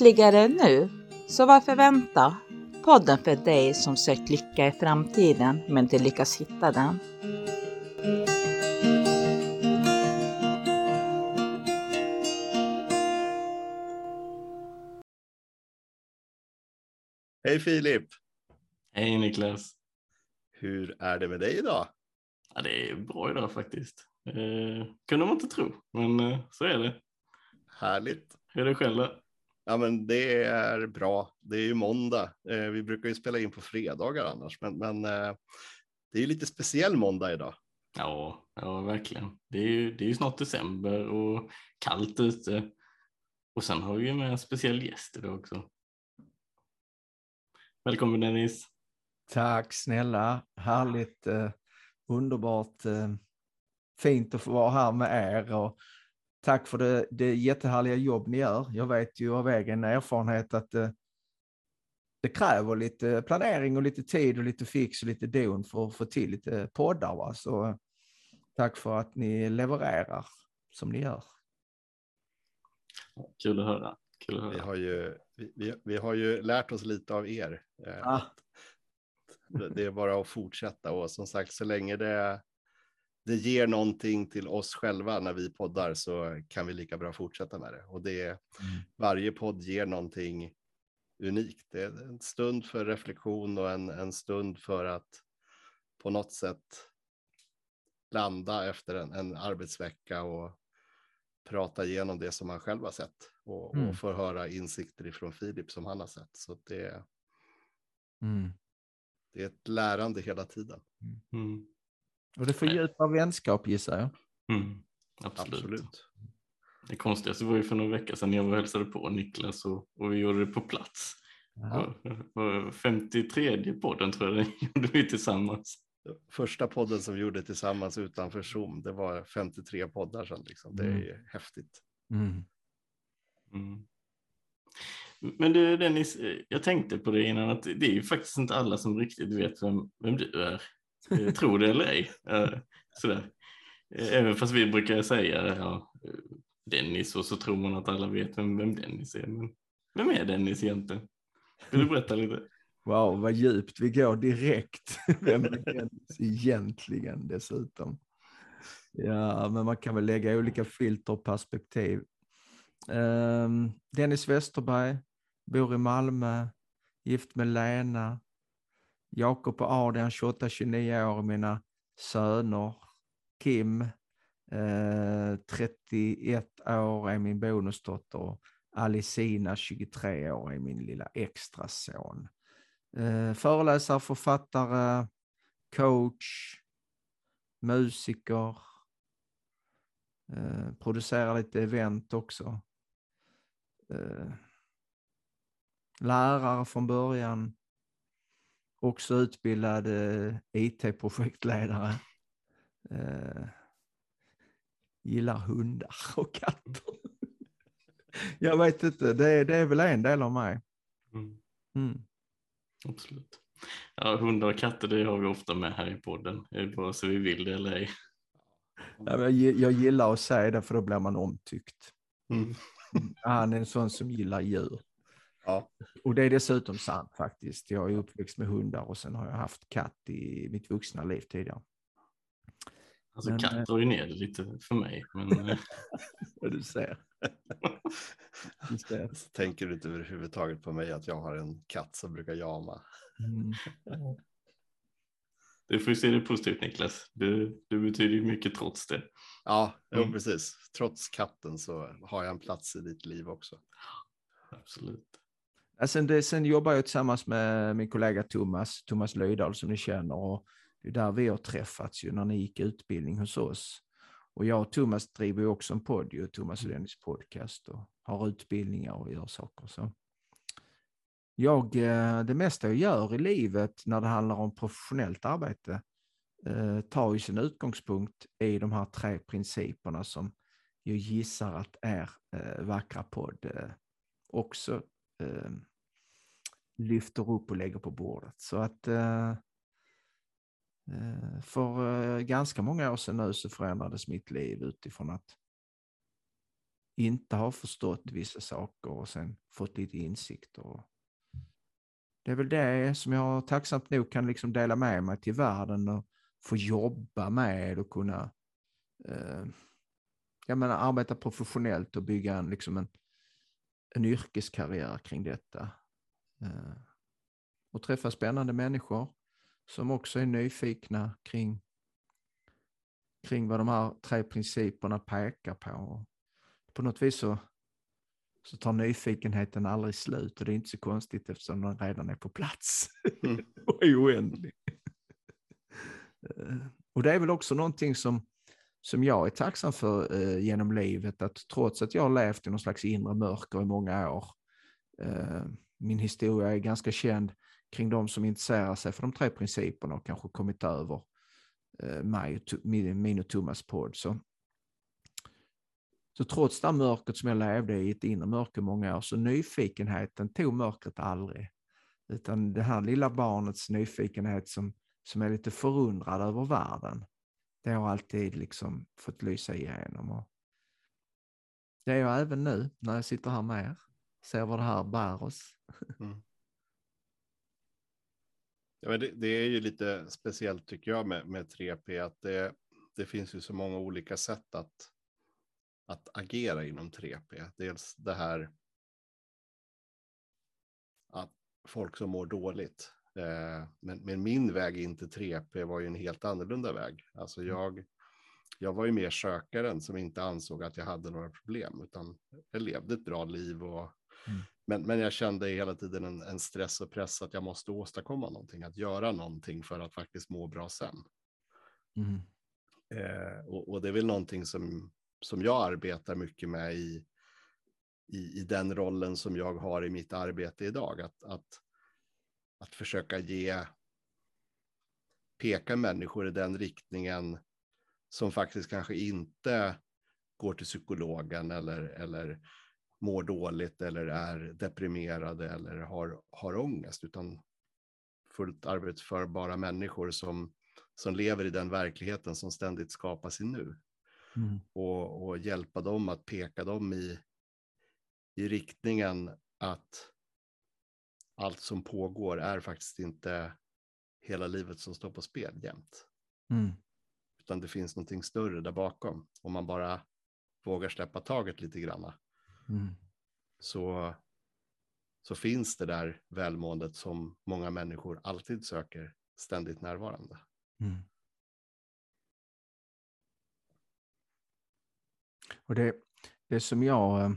Lyckligare nu? Så varför vänta? Podden för dig som sökt lycka i framtiden men inte lyckas hitta den. Hej Filip! Hej Niklas! Hur är det med dig idag? Ja, det är bra idag faktiskt. Eh, kunde man inte tro, men eh, så är det. Härligt. Hur är det själv då? Ja, men det är bra. Det är ju måndag. Eh, vi brukar ju spela in på fredagar annars, men, men eh, det är ju lite speciell måndag idag. Ja, ja verkligen. Det är, ju, det är ju snart december och kallt ute. Och sen har vi ju med en speciell gäst idag också. Välkommen Dennis. Tack snälla. Härligt, eh, underbart, eh, fint att få vara här med er. Och tack för det, det jättehärliga jobb ni gör. Jag vet ju av egen erfarenhet att eh, det kräver lite planering och lite tid och lite fix och lite don för att få till lite poddar. Va? Så eh, tack för att ni levererar som ni gör. Kul att höra. Kul att höra. Vi har ju, vi, vi, har ju lärt oss lite av er. Eh, Ah. det, det är bara att fortsätta och som sagt så länge det, det ger någonting till oss själva när vi poddar så kan vi lika bra fortsätta med det. Och det, varje podd ger någonting unikt. Det är en stund för reflektion och en, en stund för att på något sätt landa efter en, en arbetsvecka och prata igenom det som man själv har sett och, Mm. och få höra insikter ifrån Filip som han har sett. Så det, Mm. det är ett lärande hela tiden. Mm. Och det fördjupar vänskap gissar jag. Mm. Absolut. Absolut. Det konstigaste var ju för några veckor sedan jag var och hälsade på Niklas och, och vi gjorde det på plats. Ja. Och- och 53 podden tror jag den gjorde vi tillsammans. Första podden som vi gjorde tillsammans utanför Zoom, det var 53 poddar sedan. Liksom. Det är Mm. häftigt. Mm. Mm. Men du Dennis, eh, jag tänkte på det innan att det är ju faktiskt inte alla som riktigt vet vem, vem du är. Tro Tror det eller ej. Eh, sådär. Eh, även fast vi brukar säga ja, Dennis och så tror man att alla vet vem, vem Dennis är. Men vem är Dennis egentligen? Vill du berätta lite? Wow, vad djupt vi går direkt. Vem är Dennis egentligen dessutom? Ja, men man kan väl lägga olika filter och perspektiv. Ehm, Dennis Westerberg, bor i Malmö, gift med Lena. Jakob och Adrian, 28-29 år, mina söner. Kim, eh, 31 år, är min bonusdotter. Alicina, 23 år, är min lilla extrason. Eh, föreläsare, författare, coach, musiker. Eh, producerar lite event också. Eh, lärare från början. Också utbildad eh, IT-projektledare. Eh, gillar hundar och katter. Jag vet inte, det är, det är väl en del av mig. Mm. Mm. Absolut. Ja, hundar och katter det har vi ofta med här i podden. Det är bara så vi vill det eller ej. Ja, Jag, jag gillar att säga det för då blir man omtyckt. Mm. Han är en sån som gillar djur. Ja, Och det är dessutom sant faktiskt. Jag är uppväxt med hundar och sen har jag haft katt i mitt vuxna liv tidigare. Alltså Men, katt eh, drar ju ner det lite för mig. Men, eh, du ser. Du ser. så tänker du inte överhuvudtaget på mig att jag har en katt som brukar jama. Mm. du får ju se det positivt Niklas. Du, du betyder ju mycket trots det. Ja, jo, Mm. precis. Trots katten så har jag en plats i ditt liv också. Absolut. Ja, Sen, det, sen jobbar jag tillsammans med min kollega Thomas, Thomas Löjdahl som ni känner. Och det är där vi har träffats ju när ni gick utbildning hos oss. Och jag och Thomas driver ju också en podd, ju, Thomas och Dennis podcast och har utbildningar och gör saker. Så. Jag, eh, det mesta jag gör i livet när det handlar om professionellt arbete eh, tar ju sin utgångspunkt i de här tre principerna som jag gissar att är eh, Vackra podd också eh, lyfter upp och lägger på bordet. Så att eh, eh för eh, ganska många år sedan nu så förändrades mitt liv utifrån att inte ha förstått vissa saker och sen fått lite insikter. Det är väl det som jag tacksamt nog kan liksom dela med mig till världen och få jobba med och kunna eh, jag menar, arbeta professionellt och bygga en, liksom en, en yrkeskarriär kring detta. Eh, och träffa spännande människor som också är nyfikna kring, kring vad de här tre principerna pekar på. På något vis så, så tar nyfikenheten aldrig slut och det är inte så konstigt eftersom den redan är på plats mm. och är oändlig. Eh, och det är väl också någonting som, som jag är tacksam för eh, genom livet, att trots att jag har levt i någon slags inre mörker i många år, eh, min historia är ganska känd kring de som intresserar sig för de tre principerna och kanske kommit över eh, mig, min och Thomas podd. Så, så trots det mörkret som jag levde i, ett inre mörker många år, så nyfikenheten tog mörkret aldrig. Utan det här lilla barnets nyfikenhet som, som är lite förundrad över världen, det har alltid liksom fått lysa igenom. Och det är jag även nu när jag sitter här med er, ser vad det här bär oss. Mm. Ja, men det, det, är ju lite speciellt tycker jag med, med 3P, att det, det finns ju så många olika sätt att, att agera inom 3P. Dels det här att folk som mår dåligt. Eh, men, men, min väg in till 3P var ju en helt annorlunda väg. Alltså mm. jag, jag var ju mer sökaren som inte ansåg att jag hade några problem, utan jag levde ett bra liv och mm. Men, men jag kände hela tiden en, en, stress och press att jag måste åstadkomma någonting, att göra någonting för att faktiskt må bra sen. Mm. Eh, och, och, det är väl någonting som, som jag arbetar mycket med i, i, i, den rollen som jag har i mitt arbete idag. Att, att, att försöka ge, peka människor i den riktningen som faktiskt kanske inte går till psykologen eller, eller mår dåligt eller är deprimerade eller har, har ångest, utan fullt arbetsförbara människor som, som lever i den verkligheten som ständigt skapas i nu. Mm. Och, och hjälpa dem att peka dem i, i riktningen att allt som pågår är faktiskt inte hela livet som står på spel jämt. Mm. Utan det finns någonting större där bakom. Om man bara vågar släppa taget lite granna Mm. Så, så finns det där välmåendet som många människor alltid söker ständigt närvarande. Mm. Och det, det som jag eh,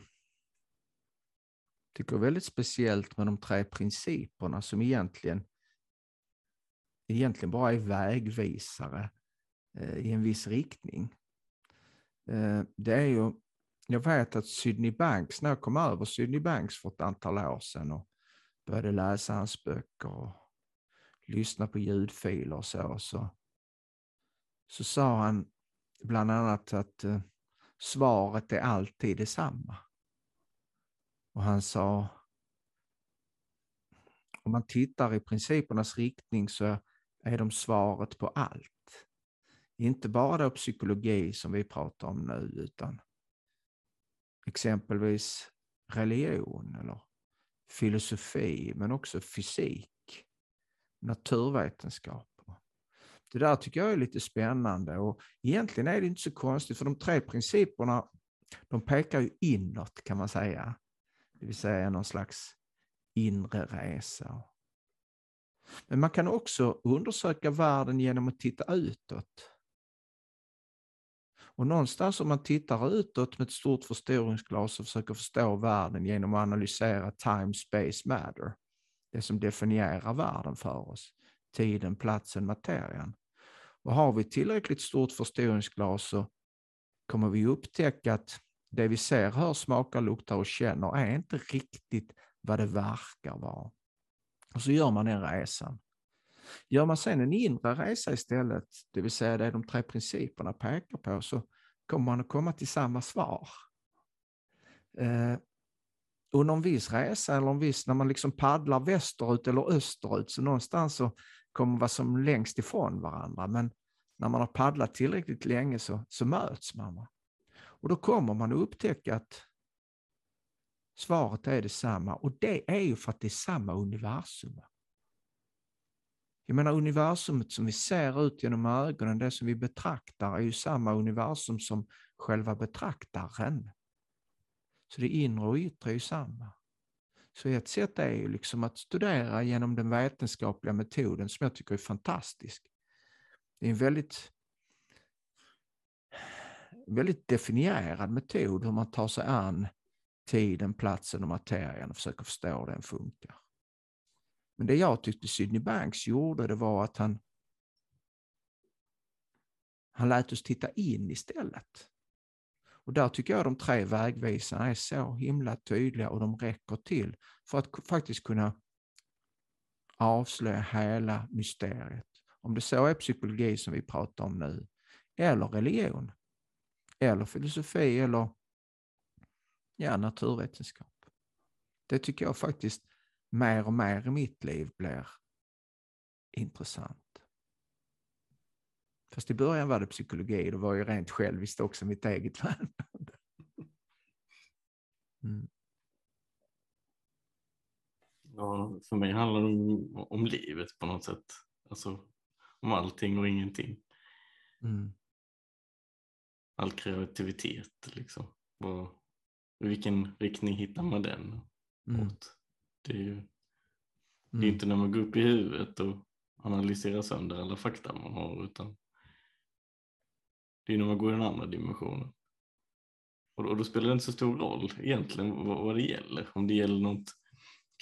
tycker är väldigt speciellt med de tre principerna som egentligen, egentligen bara är vägvisare eh, i en viss riktning. Eh, det är ju jag vet att Sydney Banks, när jag kom över Sydney Banks för ett antal år sedan och började läsa hans böcker och lyssna på ljudfiler och så, så, så sa han bland annat att eh, svaret är alltid detsamma. Och han sa, om man tittar i principernas riktning så är de svaret på allt. Inte bara då psykologi som vi pratar om nu, utan exempelvis religion eller filosofi, men också fysik, naturvetenskap. Det där tycker jag är lite spännande och egentligen är det inte så konstigt för de tre principerna de pekar ju inåt kan man säga. Det vill säga någon slags inre resa. Men man kan också undersöka världen genom att titta utåt. Och någonstans om man tittar utåt med ett stort förstoringsglas och försöker förstå världen genom att analysera time, space, matter, det som definierar världen för oss, tiden, platsen, materian. Och har vi tillräckligt stort förstoringsglas så kommer vi upptäcka att det vi ser, hör, smakar, luktar och känner är inte riktigt vad det verkar vara. Och så gör man den resan. Gör man sen en inre resa istället, det vill säga det de tre principerna pekar på, så kommer man att komma till samma svar. Eh, under en viss resa eller en viss, när man liksom paddlar västerut eller österut, så någonstans så kommer man vara som längst ifrån varandra. Men när man har paddlat tillräckligt länge så, så möts man. Och då kommer man att upptäcka att Svaret är detsamma och det är ju för att det är samma universum. Jag menar universumet som vi ser ut genom ögonen, det som vi betraktar, är ju samma universum som själva betraktaren. Så det inre och yttre är ju samma. Så ett sätt är ju liksom att studera genom den vetenskapliga metoden som jag tycker är fantastisk. Det är en väldigt, väldigt definierad metod hur man tar sig an tiden, platsen och materien och försöker förstå hur den funkar. Men det jag tyckte Sydney Banks gjorde, det var att han, han lät oss titta in istället. Och där tycker jag de tre vägvisarna är så himla tydliga och de räcker till för att faktiskt kunna avslöja hela mysteriet. Om det så är psykologi som vi pratar om nu, eller religion, eller filosofi, eller ja, naturvetenskap. Det tycker jag faktiskt mer och mer i mitt liv blir intressant. Fast i början var det psykologi, det var ju rent själviskt också mitt eget välmående. Mm. Ja, för mig handlar det om, om livet på något sätt. Alltså om allting och ingenting. Mm. All kreativitet liksom. Och i vilken riktning hittar man den? Mm. Det är ju mm. det är inte när man går upp i huvudet och analyserar sönder alla fakta man har utan det är när man går i den andra dimensionen. Och då, och då spelar det inte så stor roll egentligen vad, vad, det gäller. Om det gäller något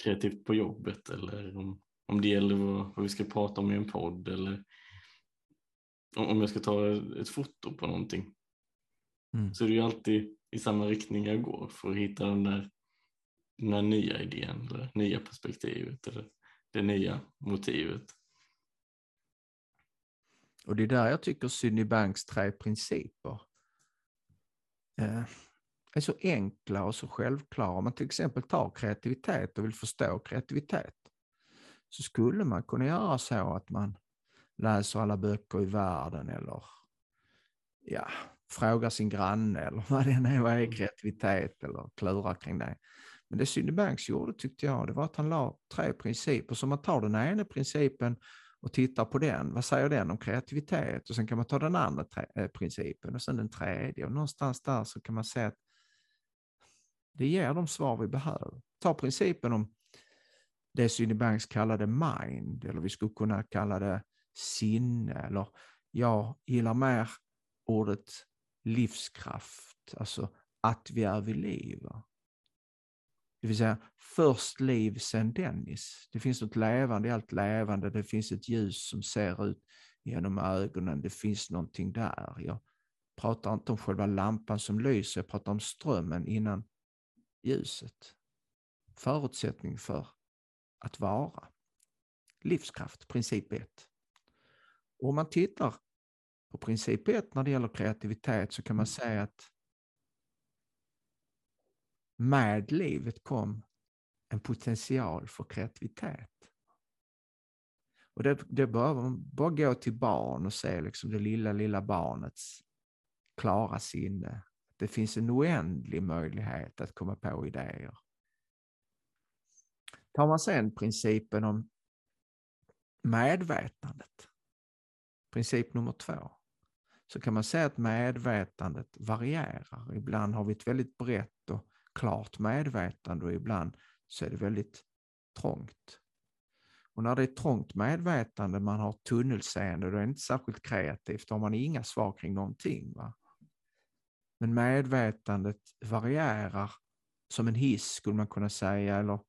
kreativt på jobbet eller om, om det gäller vad, vad vi ska prata om i en podd eller om jag ska ta ett foto på någonting. Mm. Så det är ju alltid i samma riktning jag går för att hitta den där, den där nya idén eller nya perspektivet eller det nya motivet. Och det är där jag tycker Sydney Banks tre principer eh, är så enkla och så självklara. Om man till exempel tar kreativitet och vill förstå kreativitet så skulle man kunna göra så att man läser alla böcker i världen eller ja, frågar sin granne eller vad det är, vad är mm. kreativitet eller klurar kring det. Men det Sydney Banks gjorde tyckte jag, det var att han la tre principer. Så man tar den ena principen och tittar på den. Vad säger den om kreativitet? Och sen kan man ta den andra eh, principen och sen den tredje. Och någonstans där så kan man se att det ger de svar vi behöver. Ta principen om det Sydney Banks kallade mind, eller vi skulle kunna kalla det sinne, eller jag gillar mer ordet livskraft, alltså att vi är vid liv. Det vill säga först liv, sen Dennis. Det finns något levande i allt levande. Det finns ett ljus som ser ut genom ögonen. Det finns någonting där. Jag pratar inte om själva lampan som lyser, jag pratar om strömmen innan ljuset. Förutsättning för att vara. Livskraft, princip 1. Om man tittar på princip 1 när det gäller kreativitet så kan man säga att med livet kom en potential för kreativitet. Och det, det bara, bara gå till barn och se liksom det lilla, lilla barnets klara sinne. Det finns en oändlig möjlighet att komma på idéer. Tar man sen principen om medvetandet, princip nummer två, så kan man säga att medvetandet varierar. Ibland har vi ett väldigt brett och klart medvetande och ibland så är det väldigt trångt. Och när det är trångt medvetande, man har tunnelseende, då är det inte särskilt kreativt, då har man inga svar kring någonting. Va? Men medvetandet varierar som en hiss skulle man kunna säga, eller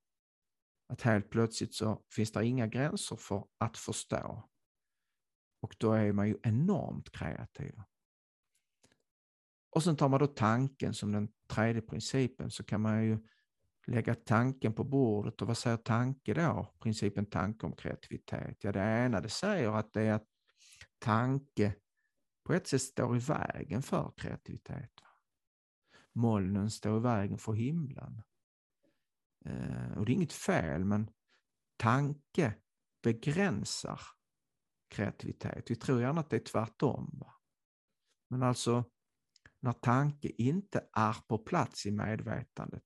att helt plötsligt så finns det inga gränser för att förstå. Och då är man ju enormt kreativ. Och sen tar man då tanken som den tredje principen så kan man ju lägga tanken på bordet och vad säger tanke då? Principen tanke om kreativitet. Ja, det ena det säger att det är att tanke på ett sätt står i vägen för kreativitet. Molnen står i vägen för himlen. Eh, och det är inget fel, men tanke begränsar kreativitet. Vi tror gärna att det är tvärtom. Va? Men alltså, när tanke inte är på plats i medvetandet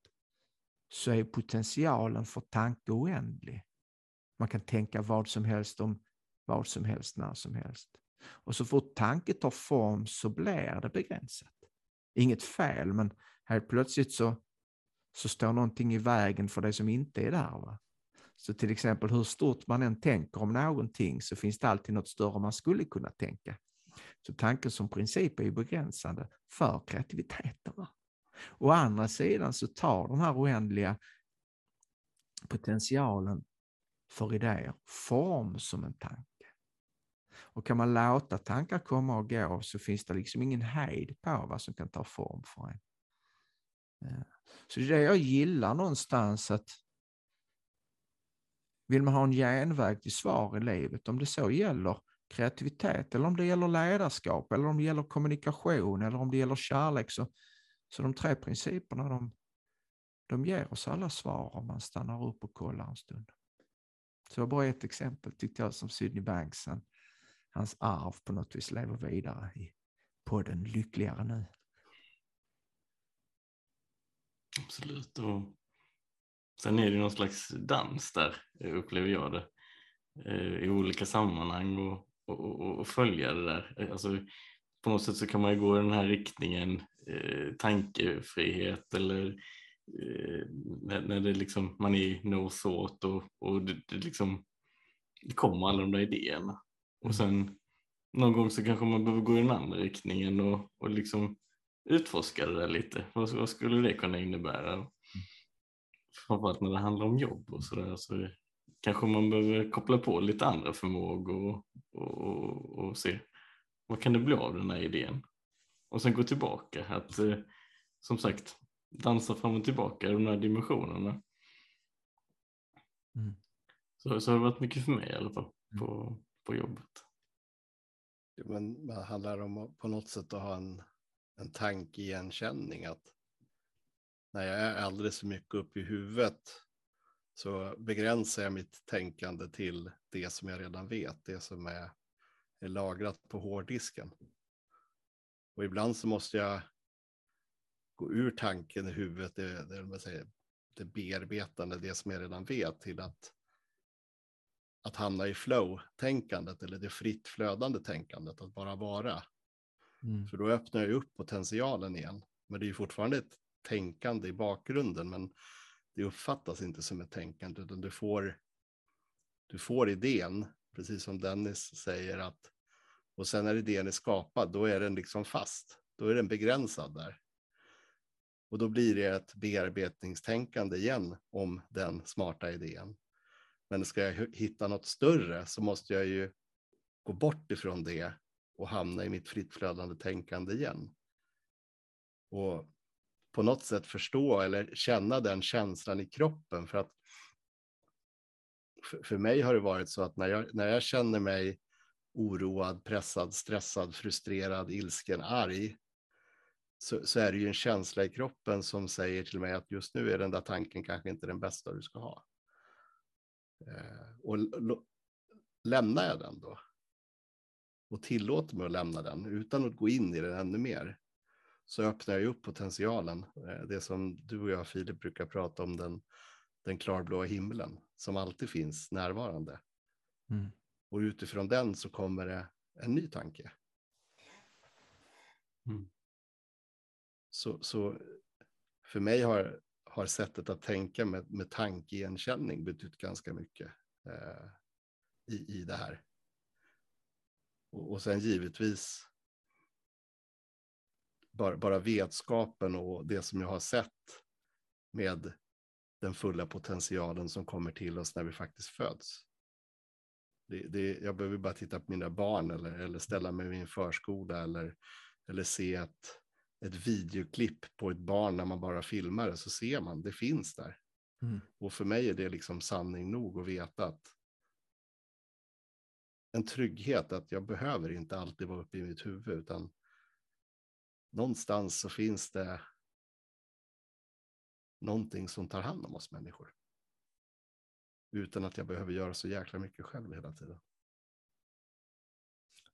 så är potentialen för tanke oändlig. Man kan tänka vad som helst om vad som helst när som helst. Och så fort tanke tar form så blir det begränsat. Inget fel, men helt plötsligt så, så står någonting i vägen för det som inte är där. Va? Så till exempel hur stort man än tänker om någonting så finns det alltid något större man skulle kunna tänka. Så tanken som princip är ju begränsande för kreativiteten. Va? Å andra sidan så tar den här oändliga potentialen för idéer form som en tanke. Och kan man låta tankar komma och gå så finns det liksom ingen hejd på vad som kan ta form för en. Eh, så det är det jag gillar någonstans att vill man ha en genväg till svar i livet, om det så gäller kreativitet eller om det gäller ledarskap eller om det gäller kommunikation eller om det gäller kärlek så, så de tre principerna de, de ger oss alla svar om man stannar upp och kollar en stund. Så det var bara ett exempel tyckte jag som Sydney Banks. Han, hans arv på något vis lever vidare i podden Lyckligare nu. Absolut. Och sen är det någon slags dans där, upplever jag det, eh, i olika sammanhang och, och, och följa det där. Alltså, på något sätt så kan man ju gå i den här riktningen, eh, tankefrihet eller eh, när, när, det liksom, man är i no thought och, och det, det, liksom, det kommer alla de där idéerna. Och sen någon gång så kanske man behöver gå i den andra riktningen och, och liksom utforska det där lite. Vad, vad skulle det kunna innebära? Framförallt när det handlar om jobb och sådär så kanske man behöver koppla på lite andra förmågor och, och, och, se vad kan det bli av den här idén? Och sen gå tillbaka. Att eh, som sagt dansa fram och tillbaka i de här dimensionerna. Mm. Så, så har det varit mycket för mig i alla fall på, på jobbet. Men det handlar om att på något sätt att ha en, en tankeigenkänning. Att när jag är alldeles för mycket upp i huvudet så begränsar jag mitt tänkande till det som jag redan vet, det som är, är lagrat på hårddisken. Och ibland så måste jag gå ur tanken i huvudet, det, det, säger, det bearbetande, det som jag redan vet, till att att hamna i flow-tänkandet eller det fritt flödande tänkandet, att bara vara. Mm. För då öppnar jag upp potentialen igen. Men det är ju fortfarande ett tänkande i bakgrunden, men det uppfattas inte som ett tänkande, utan du får, du får idén, precis som Dennis säger, att och sen när idén är skapad, då är den liksom fast. Då är den begränsad där. Och då blir det ett bearbetningstänkande igen om den smarta idén. Men ska jag hitta något större så måste jag ju gå bort ifrån det och hamna i mitt fritt flödande tänkande igen. Och på något sätt förstå eller känna den känslan i kroppen. För att för mig har det varit så att när jag, när jag känner mig oroad, pressad, stressad, frustrerad, ilsken, arg, så, så, är det ju en känsla i kroppen som säger till mig att just nu är den där tanken kanske inte den bästa du ska ha. Eh, och lämnar jag den då? Och tillåter mig att lämna den utan att gå in i den ännu mer. Så öppnar jag upp potentialen. Eh, det som du och jag Filip brukar prata om, den, den klarblåa himlen som alltid finns närvarande. Mm. Och utifrån den så kommer det en ny tanke. Mm. Så, så för mig har har sättet att tänka med, med tankeigenkänning betytt ganska mycket eh, i, i det här. Och, och sen givetvis bara, bara vetskapen och det som jag har sett med den fulla potentialen som kommer till oss när vi faktiskt föds. Det, det, jag behöver bara titta på mina barn eller, eller ställa mig i en förskola eller, eller se ett, ett videoklipp på ett barn när man bara filmar det så ser man, det finns där. Mm. Och för mig är det liksom sanning nog att veta att en trygghet att jag behöver inte alltid vara uppe i mitt huvud utan någonstans så finns det någonting som tar hand om oss människor. Utan att jag behöver göra så jäkla mycket själv hela tiden.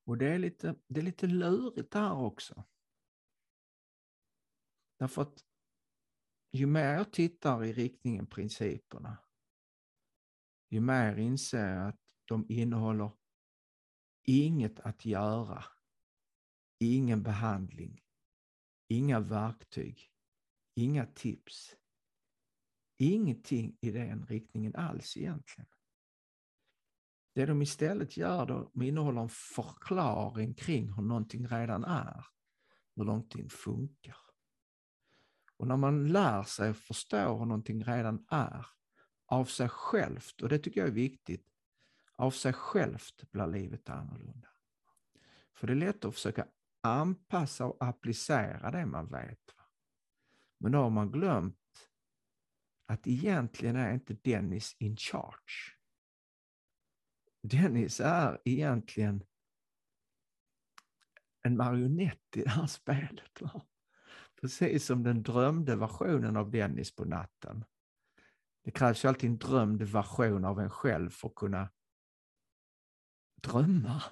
Och det är lite, det är lite lurigt här också. Därför att ju mer jag tittar i riktningen principerna, ju mer inser jag att de innehåller inget att göra, ingen behandling, inga verktyg, inga tips, ingenting i den riktningen alls egentligen. Det de istället gör, de innehåller en förklaring kring hur någonting redan är, hur någonting funkar. Och när man lär sig förstå hur någonting redan är av sig självt, och det tycker jag är viktigt, av sig självt blir livet annorlunda. För det är lätt att försöka anpassa och applicera det man vet. Men då har man glömt att egentligen är inte Dennis in charge. Dennis är egentligen en marionett i det här spelet. Va? Precis som den drömde versionen av Dennis på natten. Det krävs ju alltid en drömd version av en själv för att kunna drömma.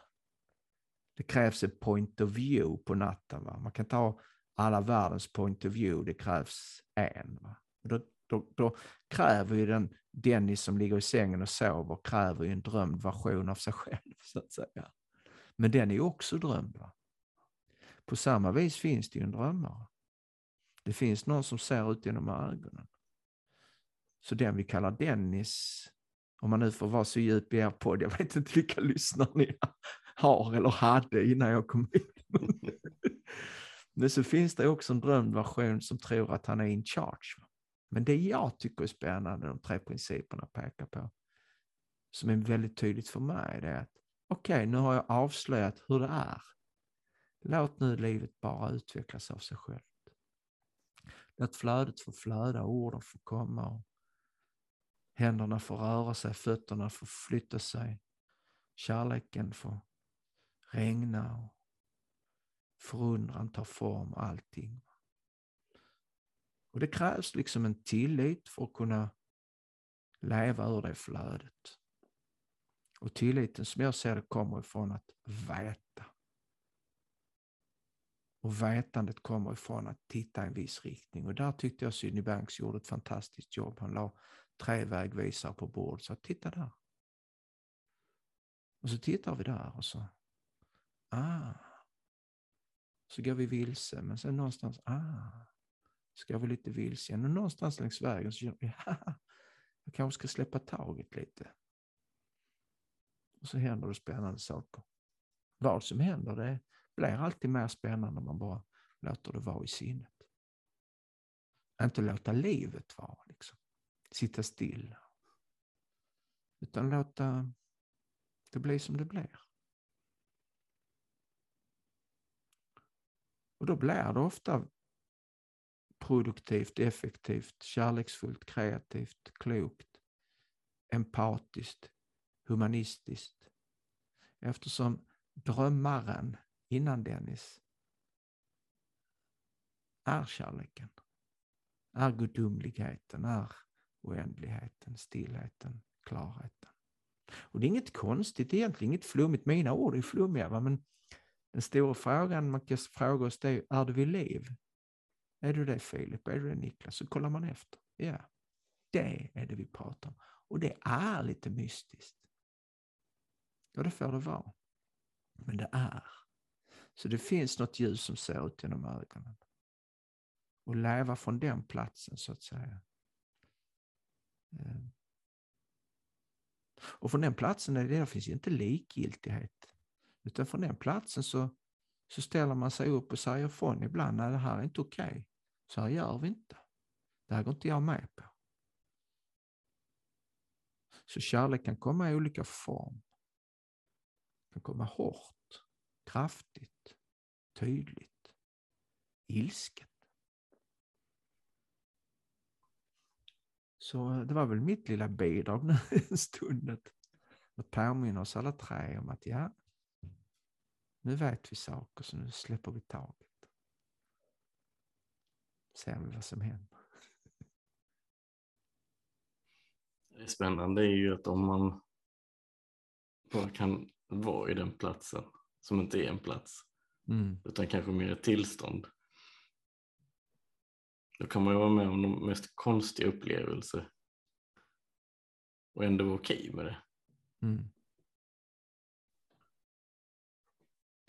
Det krävs ett point of view på natten. Va? Man kan ta alla världens point of view, det krävs en. Va? Då, då, då, kräver ju den Dennis som ligger i sängen och sover, kräver ju en drömd version av sig själv. så att säga. Men den är ju också drömd. Va? På samma vis finns det ju en drömmare. Det finns någon som ser ut genom ögonen. Så den vi kallar Dennis, om man nu får vara så djup i er podd, jag vet inte vilka lyssnare ni har eller hade innan jag kom hit. Men så finns det också en drömd version som tror att han är in charge. Men det jag tycker är spännande, de tre principerna pekar på, som är väldigt tydligt för mig, det är att okej, okay, nu har jag avslöjat hur det är. Låt nu livet bara utvecklas av sig självt. Låt flödet få flöda, orden få komma. Händerna får röra sig, fötterna får flytta sig. Kärleken får regna och förundran tar form, allting. Och det krävs liksom en tillit för att kunna leva ur det flödet. Och tilliten som jag ser det kommer ifrån att veta. Och vetandet kommer ifrån att titta i en viss riktning. Och där tyckte jag Sydney Banks gjorde ett fantastiskt jobb. Han la tre vägvisare på bordet. Så titta där. Och så tittar vi där och så, ah. Så går vi vilse, men sen någonstans, ah. Så går vi lite vilse igen. Och någonstans längs vägen så känner vi, ah. Jag kanske ska släppa taget lite. Och så händer det spännande saker. Vad som händer, det blir alltid mer spännande om man bara låter det vara i sinnet. Inte låta livet vara, liksom. sitta still. Utan låta det bli som det blir. Och då blir det ofta produktivt, effektivt, kärleksfullt, kreativt, klokt, empatiskt, humanistiskt. Eftersom drömmaren innan Dennis är kärleken, är gudomligheten, är oändligheten, stillheten, klarheten. Och det är inget konstigt egentligen, inget flummigt. Mina ord är flummiga, va? men den stora frågan man kan fråga oss det är, är du vid liv? Är du det Filip? Är du det Niklas? Så kollar man efter. Ja, det är det vi pratar om. Och det är lite mystiskt. Och det får det vara. Men det är. Så det finns något ljus som ser ut genom ögonen. Och leva från den platsen så att säga. Ehm. Och från den platsen är det, där finns inte likgiltighet. Utan från den platsen så, så ställer man sig upp och säger ifrån ibland, nej det här är inte okej. Okay. Så här gör vi inte. Det här går inte jag med på. Så kärlek kan komma i olika form. Det kan komma hårt, kraftigt, tydligt, ilsket. Så eh, det var väl mitt lilla bidrag nu en stund att, att påminna oss alla tre om att ja, nu vet vi saker så nu släpper vi taget. Ser vi vad som händer. Det spännande är ju att om man bara kan vara i den platsen som inte är en plats mm. utan kanske mer ett tillstånd. Då kan man ju vara med om de mest konstiga upplevelser och ändå vara okej okay med det. Mm.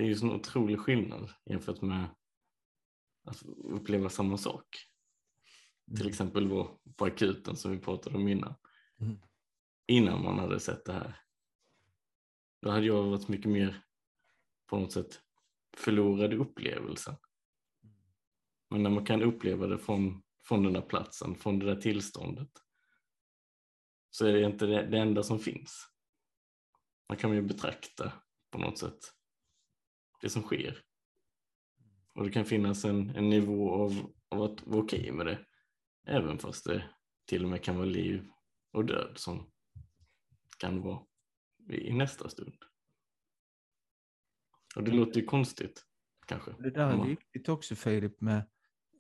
Det är ju sån otrolig skillnad jämfört med att uppleva samma sak. Mm. Till exempel på, på akuten som vi pratade om innan. Mm. Innan man hade sett det här. Då hade jag varit mycket mer på något sätt förlorad i upplevelsen. Men när man kan uppleva det från, från den där platsen, från det där tillståndet så är det inte det, det enda som finns. Man kan ju betrakta på något sätt det som sker. Och det kan finnas en, en nivå av, av att vara okej okay med det. Även fast det till och med kan vara liv och död som kan vara i nästa stund. Och det låter ju konstigt kanske. Det där är viktigt också Filip med,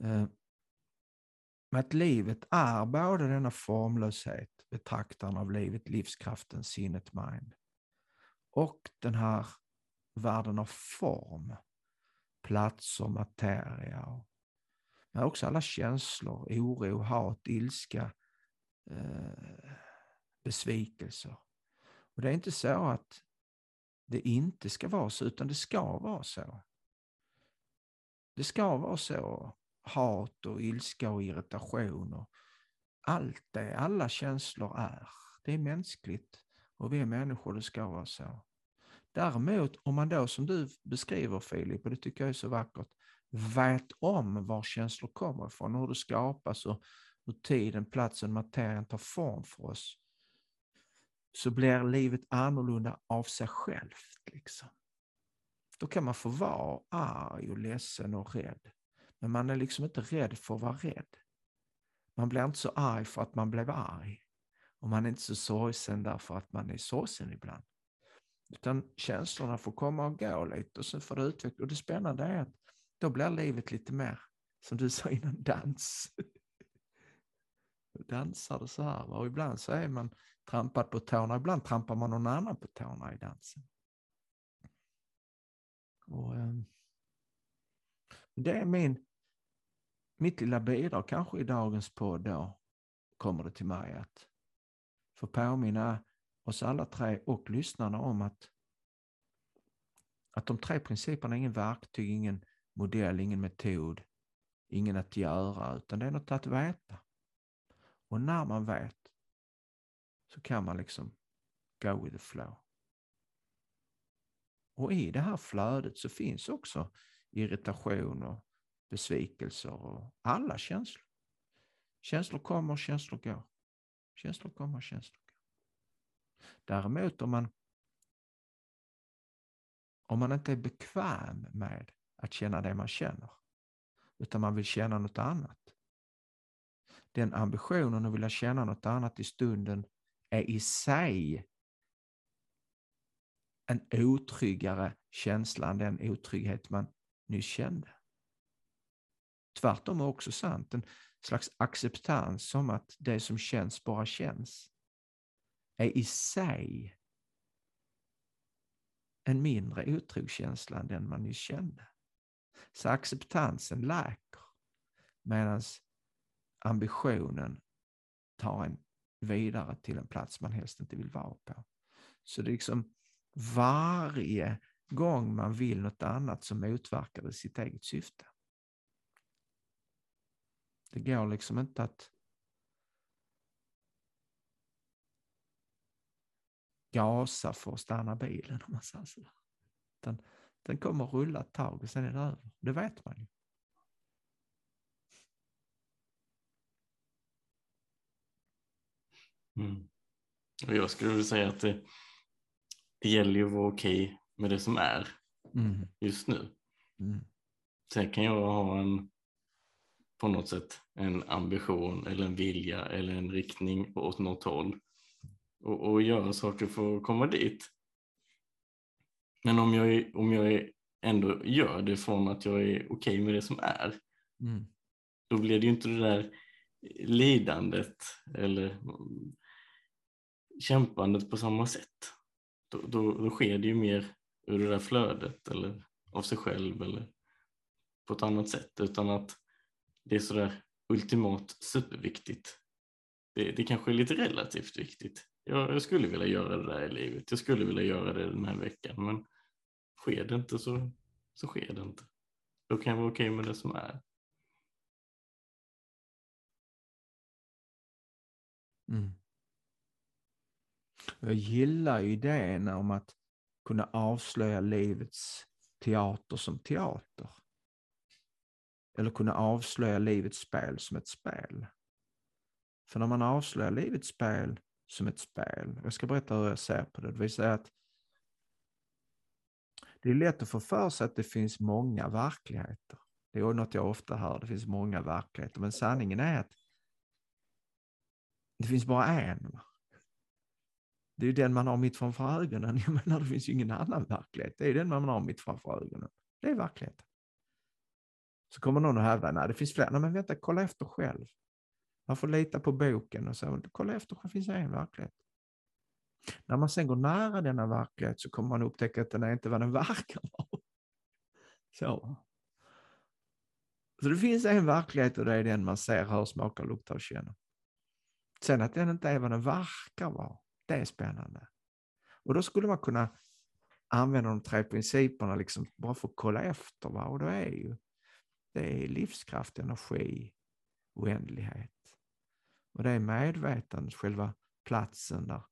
eh, med att livet är både denna formlöshet, betraktaren av livet, livskraften, sinnet, mind. Och den här världen av form, platser, materia. Och, men också alla känslor, oro, hat, ilska, eh, besvikelser. Och det är inte så att det inte ska vara så, utan det ska vara så. Det ska vara så. Hat och ilska och irritation och allt det, alla känslor är. Det är mänskligt och vi är människor, det ska vara så. Däremot om man då som du beskriver Filip, och det tycker jag är så vackert, vet om var känslor kommer ifrån, hur det skapas och hur tiden, platsen, materien tar form för oss, så blir livet annorlunda av sig självt. Liksom. Då kan man få vara arg och ledsen och rädd. Men man är liksom inte rädd för att vara rädd. Man blir inte så arg för att man blev arg. Och man är inte så sorgsen därför att man är sorgsen ibland. Utan känslorna får komma och gå lite och sen får det utvecklas. Och det spännande är att då blir livet lite mer, som du sa innan, dans. Dansar det så här. Och ibland så är man trampad på tårna, ibland trampar man någon annan på tårna i dansen. Och, ehm, det är min, mitt lilla bidrag kanske i dagens podd då, kommer det till mig att få påminna oss alla tre och lyssnarna om att, att de tre principerna är ingen verktyg, ingen modell, ingen metod, ingen att göra, utan det är något att veta. Och när man vet så kan man liksom go with the flow. Och i det här flödet så finns också irritation och besvikelser och alla känslor. Känslor kommer, känslor går. Känslor kommer, känslor går. Däremot om man om man inte är bekväm med att känna det man känner, utan man vill känna något annat. Den ambitionen att vilja känna något annat i stunden är i sig en otryggare känsla än den otrygghet man nyss kände. Tvärtom är också sant, en slags acceptans som att det som känns bara känns är i sig en mindre otrokänsla än den man nyss kände. Så acceptansen läker medan ambitionen tar en vidare till en plats man helst inte vill vara på. Så det är liksom varje gång man vill något annat så motverkar det sitt eget syfte. Det går liksom inte att gasa för att stanna bilen om man säger så. Den, den kommer rulla ett tag och sen är det över. Det vet man ju. Mm. Och jag skulle vilja säga att det, det gäller ju att vara okej okay med det som är mm. just nu. Mm. Sen kan jag ha en på något sätt en ambition eller en vilja eller en riktning åt något håll och, och göra saker för att komma dit. Men om jag, om jag ändå gör det från att jag är okej okay med det som är, mm. då blir det ju inte det där lidandet eller kämpandet på samma sätt. Då, då, då sker det ju mer ur det där flödet eller av sig själv eller på ett annat sätt utan att det är sådär ultimat superviktigt. Det, det kanske är lite relativt viktigt. Jag, jag skulle vilja göra det där i livet. Jag skulle vilja göra det den här veckan, men sker det inte så, så sker det inte. Då kan jag vara okej med det som är. Mm. Jag gillar idén om att kunna avslöja livets teater som teater. Eller kunna avslöja livets spel som ett spel. För när man avslöjar livets spel som ett spel, jag ska berätta hur jag ser på det, det vill säga att det är lätt att få för sig att det finns många verkligheter. Det är något jag ofta hör, det finns många verkligheter, men sanningen är att det finns bara en. Det är ju den man har mitt framför ögonen. Jag menar, det finns ju ingen annan verklighet. Det är den man har mitt framför ögonen. Det är verkligheten. Så kommer någon att hävda, nej det finns fler. Nej men vänta, kolla efter själv. Man får lita på boken och så. Kolla efter, om det finns en verklighet. När man sen går nära denna verklighet så kommer man upptäcka att den är inte vad den verkar vara. Så. Så det finns en verklighet och det är den man ser, hör, smakar, luktar och känner. Sen att den inte är vad den verkar vara, det är spännande. Och då skulle man kunna använda de tre principerna liksom bara för att kolla efter. Va? Och då är ju det är livskraft, energi, oändlighet. Och det är medvetandet, själva platsen där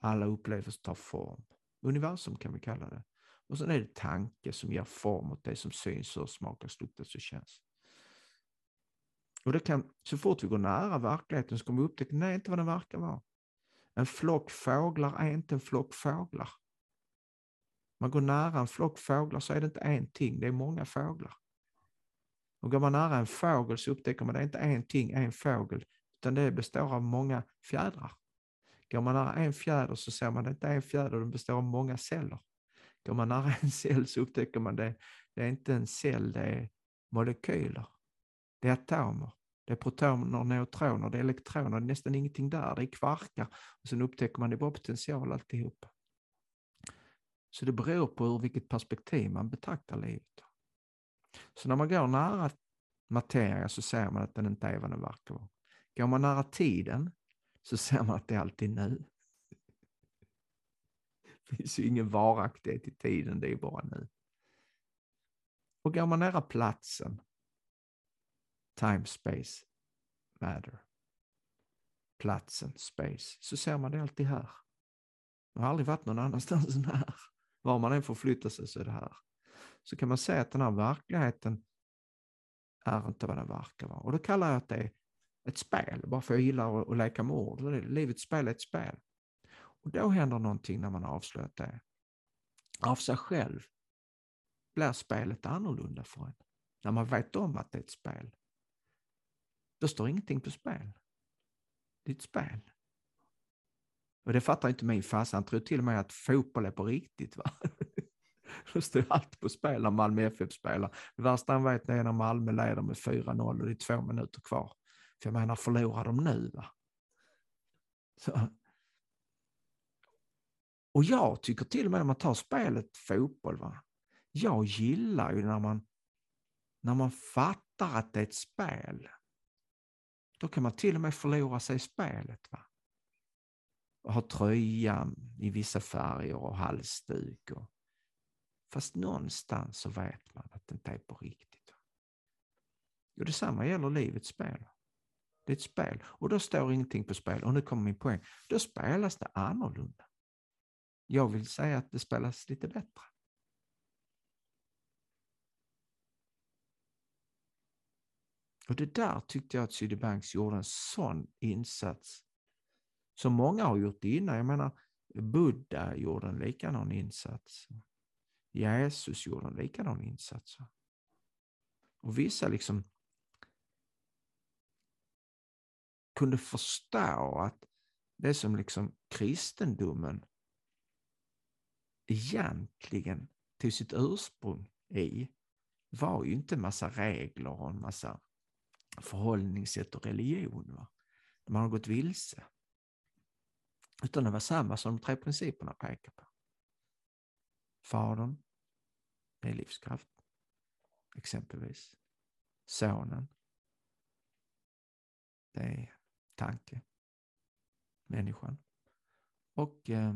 alla upplevelser tar form. Universum kan vi kalla det. Och sen är det tanke som ger form åt det som syns, och smakas, luktas och känns. Och det kan, så fort vi går nära verkligheten så kommer vi upptäcka, nej, inte vad den verkar vara. En flock fåglar är inte en flock fåglar. Man går nära en flock fåglar så är det inte en ting, det är många fåglar. Och går man nära en fågel så upptäcker man att det är inte en ting, en fågel, utan det består av många fjädrar. Går man nära en fjäder så ser man att det inte är en fjäder, den består av många celler. Går man nära en cell så upptäcker man att det, det är inte en cell, det är molekyler. Det är atomer. Det är protoner, neutroner, det är elektroner, det är nästan ingenting där, det är kvarkar. Och sen upptäcker man att det är bara potential alltihopa. Så det beror på ur vilket perspektiv man betraktar livet. Så när man går nära materia så ser man att den inte är vad den verkar vara. Går man nära tiden så ser man att det är alltid nu. Det finns ju ingen varaktighet i tiden, det är bara nu. Och går man nära platsen time, space, matter. Platsen, space, så ser man det alltid här. Man har aldrig varit någon annanstans än här. Var man än förflyttar sig så är det här. Så kan man säga att den här verkligheten är inte vad den verkar vara. Och då kallar jag att det är ett spel, bara för jag gillar att, att leka med ord. Livets spel är ett spel. Och då händer någonting när man har avslöjat det. Av sig själv blir spelet annorlunda för en. När man vet om att det är ett spel. Då står ingenting på spel. Det är ett spel. Och det fattar inte min farsa. Han tror till och med att fotboll är på riktigt. Va? Då står allt på spel när Malmö FF spelar. Det värsta han vet är när Malmö leder med 4-0 och det är två minuter kvar. För jag menar, förlorar de nu? Va? Så. Och jag tycker till och med när man tar spelet fotboll, va? jag gillar ju när man, när man fattar att det är ett spel. Då kan man till och med förlora sig i spelet. Va? Och ha tröjan i vissa färger och halsduk. Och... Fast någonstans så vet man att det inte är på riktigt. Va? Och detsamma gäller livets spel. Det är ett spel och då står ingenting på spel. Och nu kommer min poäng. Då spelas det annorlunda. Jag vill säga att det spelas lite bättre. Och det där tyckte jag att Sydbanks gjorde en sån insats som många har gjort innan. Jag menar, Buddha gjorde en likadan insats. Jesus gjorde en likadan insats. Och vissa liksom kunde förstå att det som liksom kristendomen egentligen tog sitt ursprung i var ju inte en massa regler och en massa förhållningssätt och religion. Va? Man har gått vilse. Utan det var samma som de tre principerna pekar på. Fadern är livskraft, exempelvis. Sonen Det är tanke, människan. Och eh,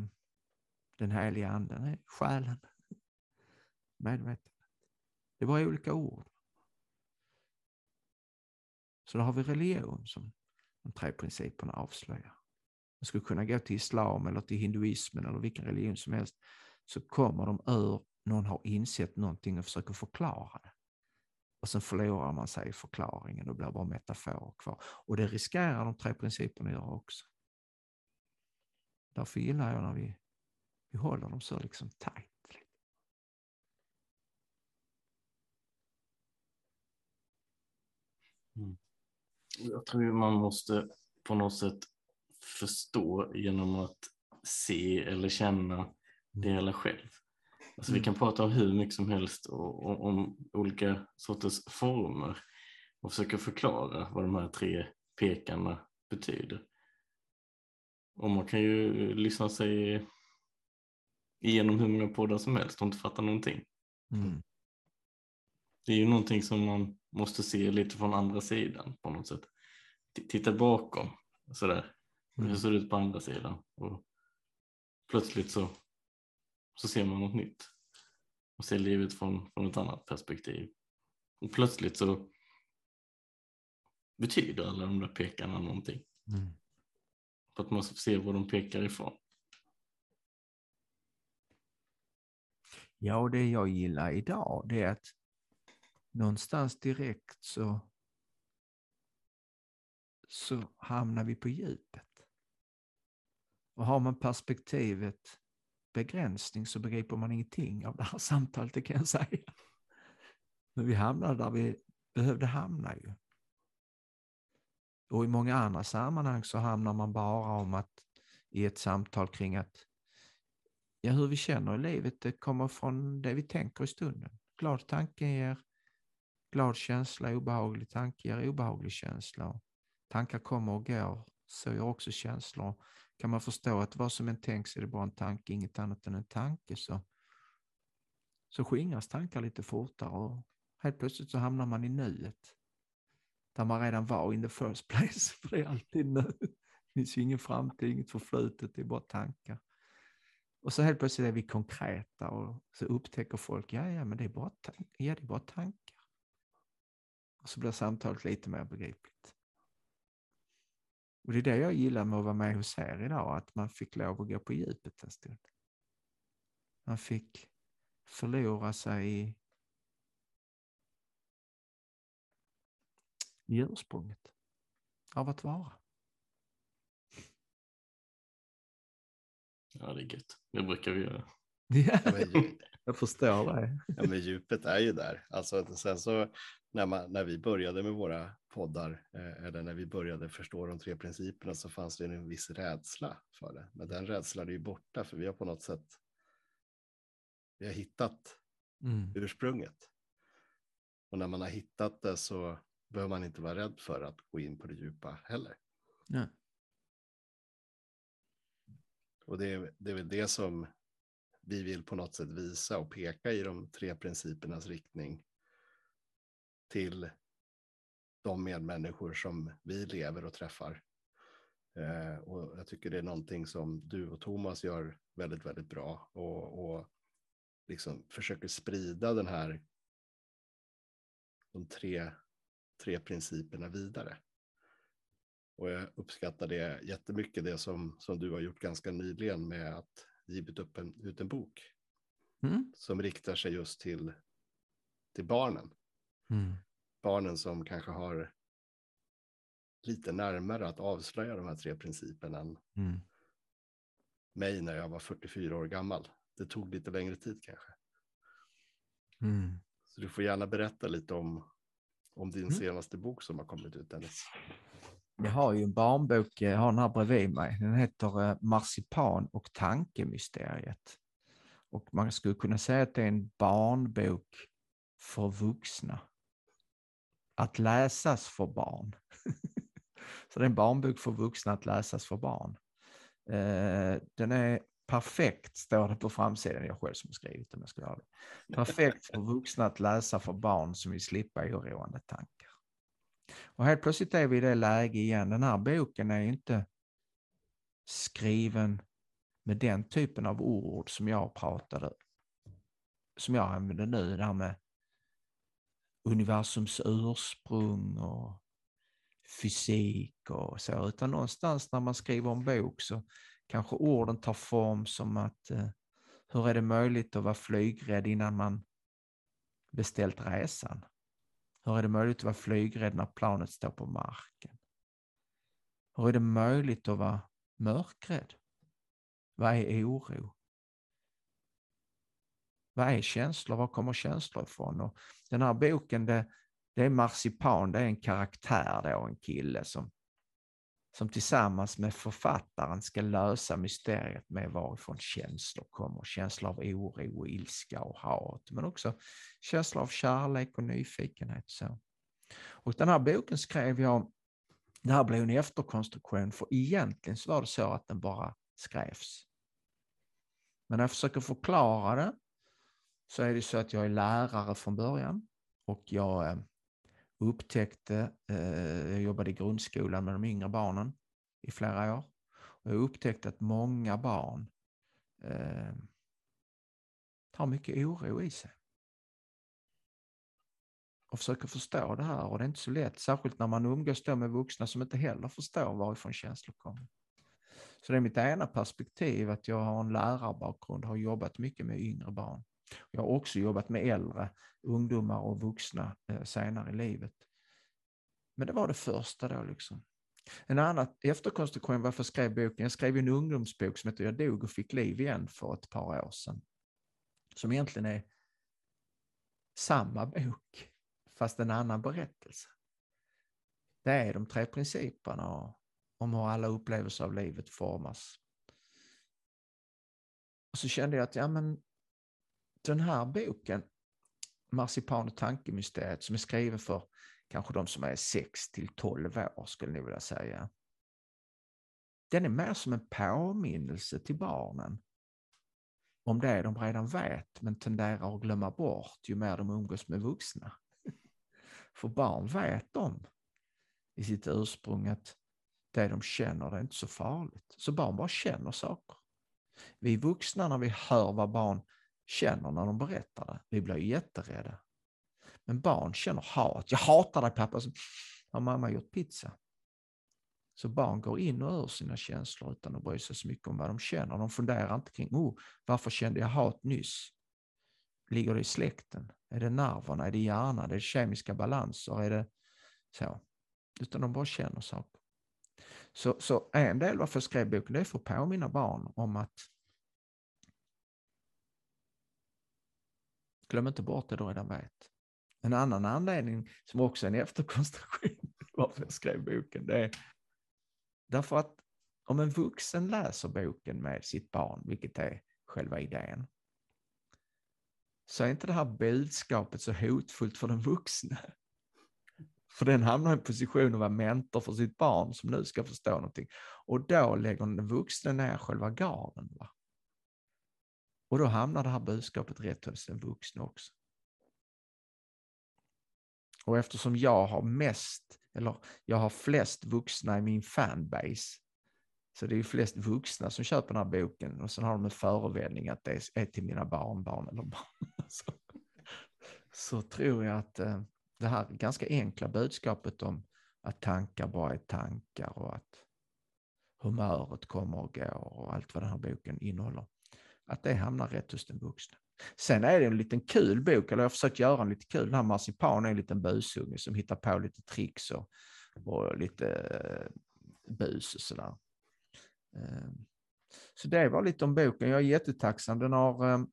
den heliga anden är själen, medvetandet. Det är bara olika ord. Så då har vi religion som de tre principerna avslöjar. Man skulle kunna gå till islam eller till hinduismen eller vilken religion som helst så kommer de ur någon har insett någonting och försöker förklara det. Och sen förlorar man sig i förklaringen och blir bara metaforer kvar. Och det riskerar de tre principerna att göra också. Därför gillar jag när vi, vi håller dem så liksom tajt. Mm. Jag tror man måste på något sätt förstå genom att se eller känna det hela själv. Alltså vi kan prata om hur mycket som helst och, och, om olika sorters former och försöka förklara vad de här tre pekarna betyder. Och man kan ju lyssna sig igenom hur många poddar som helst och inte fatta någonting. Mm. Det är ju någonting som man måste se lite från andra sidan på något sätt. T titta bakom sådär. Mm. Hur ser det ut på andra sidan? Och plötsligt så, så ser man något nytt och ser livet från, från ett annat perspektiv. Och plötsligt så betyder alla de där pekarna någonting. Mm. För att man ser var de pekar ifrån. Ja, och det jag gillar idag det är att någonstans direkt så, så hamnar vi på djupet. Och har man perspektivet begränsning så begriper man ingenting av det här samtalet, det kan jag säga. Men vi hamnade där vi behövde hamna ju. Och i många andra sammanhang så hamnar man bara om att i ett samtal kring att ja, hur vi känner i livet, det kommer från det vi tänker i stunden. Glad tanke ger glad känsla, obehaglig tanke ger obehaglig känsla. Tankar kommer och går, så gör också känslor. Kan man förstå att vad som än tänks är det bara en tanke, inget annat än en tanke, så, så skingras tankar lite fortare och helt plötsligt så hamnar man i nuet. Där man redan var in the first place, för det är alltid nu. Det finns ju ingen framtid, inget förflutet, det är bara tankar. Och så helt plötsligt är vi konkreta och så upptäcker folk, ja, ja, men det är bara, ja, det är bara tankar. Och så blir samtalet lite mer begripligt. Och det är det jag gillar med att vara med hos er idag, att man fick lov att gå på djupet en stund. Man fick förlora sig i, i ursprunget av att vara. Ja, det är gött. Det brukar vi göra. Ja, jag förstår det. Ja, men djupet är ju där. Alltså, sen så när, man, när vi började med våra poddar, eh, eller när vi började förstå de tre principerna, så fanns det en viss rädsla för det. Men den rädslan är ju borta, för vi har på något sätt vi har hittat mm. ursprunget. Och när man har hittat det så behöver man inte vara rädd för att gå in på det djupa heller. Ja. Och det är, det är väl det som vi vill på något sätt visa och peka i de tre principernas riktning till de medmänniskor som vi lever och träffar. Eh, och jag tycker det är någonting som du och Thomas gör väldigt, väldigt bra och, och liksom försöker sprida den här de tre, tre principerna vidare. Och jag uppskattar det jättemycket, det som, som du har gjort ganska nyligen med att givit upp en, ut en bok mm. som riktar sig just till, till barnen. Mm. Barnen som kanske har lite närmare att avslöja de här tre principerna än mm. mig när jag var 44 år gammal. Det tog lite längre tid kanske. Mm. Så du får gärna berätta lite om, om din mm. senaste bok som har kommit ut, Dennis. Jag har ju en barnbok, jag har den här bredvid mig. Den heter eh, Marsipan och tankemysteriet. Och man skulle kunna säga att det är en barnbok för vuxna. Att läsas för barn. Så det är en barnbok för vuxna att läsas för barn. Eh, den är perfekt, står det på framsidan, jag själv som skrivit den. Jag det. Perfekt för vuxna att läsa för barn som vill slippa oroande tankar. Och helt plötsligt är vi i det läge igen. Den här boken är inte skriven med den typen av ord som jag pratade, som jag använder nu, det här med universums ursprung och fysik och så, utan någonstans när man skriver en bok så kanske orden tar form som att eh, hur är det möjligt att vara flygrädd innan man beställt resan? Hur är det möjligt att vara flygrädd när planet står på marken? Hur är det möjligt att vara mörkrädd? Vad är oro? Vad är känslor? Var kommer känslor ifrån? Och den här boken, det, det är Marsipan, det är en karaktär då, en kille som, som tillsammans med författaren ska lösa mysteriet med varifrån känslor kommer. Känslor av oro, och ilska och hat, men också känslor av kärlek och nyfikenhet. Så. Och den här boken skrev jag, det här blev en efterkonstruktion, för egentligen så var det så att den bara skrevs. Men när jag försöker förklara det så är det så att jag är lärare från början och jag eh, upptäckte, eh, jag jobbade i grundskolan med de yngre barnen i flera år, och jag upptäckte att många barn eh, har mycket oro i sig. Och försöker förstå det här och det är inte så lätt, särskilt när man umgås med vuxna som inte heller förstår varifrån känslor kommer. Så det är mitt ena perspektiv att jag har en lärarbakgrund har jobbat mycket med yngre barn. Jag har också jobbat med äldre, ungdomar och vuxna eh, senare i livet. Men det var det första då liksom. En annan efterkonstruktion varför jag skrev boken, jag skrev en ungdomsbok som heter Jag dog och fick liv igen för ett par år sedan. Som egentligen är samma bok, fast en annan berättelse. Det är de tre principerna om hur alla upplevelser av livet formas. Och så kände jag att ja, men den här boken, Marsipan och tankemysteriet, som är skriven för kanske de som är 6 till 12 år skulle ni vilja säga. Den är mer som en påminnelse till barnen om det de redan vet men tenderar att glömma bort ju mer de umgås med vuxna. För barn vet de i sitt ursprung att det de känner det är inte så farligt. Så barn bara känner saker. Vi vuxna när vi hör vad barn känner när de berättar det, vi blir jätterädda. Men barn känner hat. Jag hatar dig pappa, så har mamma gjort pizza. Så barn går in och ur sina känslor utan att bry sig så mycket om vad de känner. De funderar inte kring, oh, varför kände jag hat nyss? Ligger det i släkten? Är det nerverna? Är det hjärnan? Är det kemiska balanser? Är det så? Utan de bara känner saker. Så, så en del varför jag skrev boken, det är för att påminna barn om att glöm inte bort det du redan vet. En annan anledning, som också är en efterkonstruktion varför jag skrev boken, det är därför att om en vuxen läser boken med sitt barn, vilket är själva idén, så är inte det här budskapet så hotfullt för den vuxne. För den hamnar i en position att vara mentor för sitt barn som nu ska förstå någonting. Och då lägger den vuxne ner själva garden. Va? Och då hamnar det här budskapet rätt hos den vuxna också. Och eftersom jag har mest, eller jag har flest vuxna i min fanbase, så det är ju flest vuxna som köper den här boken och sen har de en förevändning att det är till mina barnbarn eller barn. Så, så tror jag att eh, det här ganska enkla budskapet om att tankar bara är tankar och att humöret kommer och går och allt vad den här boken innehåller, att det hamnar rätt hos den vuxna. Sen är det en liten kul bok, eller jag har försökt göra en lite kul. Den här marsipan är en liten busunge som hittar på lite tricks och, och lite eh, bus och sådär. Ehm, så det var lite om boken. Jag är jättetacksam. Den har eh,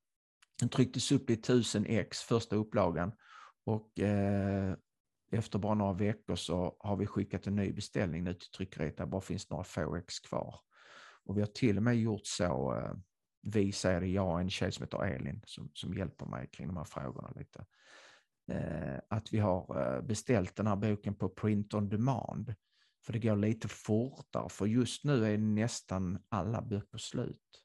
den trycktes upp i 1000 ex, första upplagan. Och eh, efter bara några veckor så har vi skickat en ny beställning nu till tryckeriet. Det bara finns några få ex kvar. Och vi har till och med gjort så eh, vi säger det, jag och en tjej som heter Elin som, som hjälper mig kring de här frågorna lite. Eh, att vi har eh, beställt den här boken på print on demand. För det går lite fortare, för just nu är nästan alla böcker slut.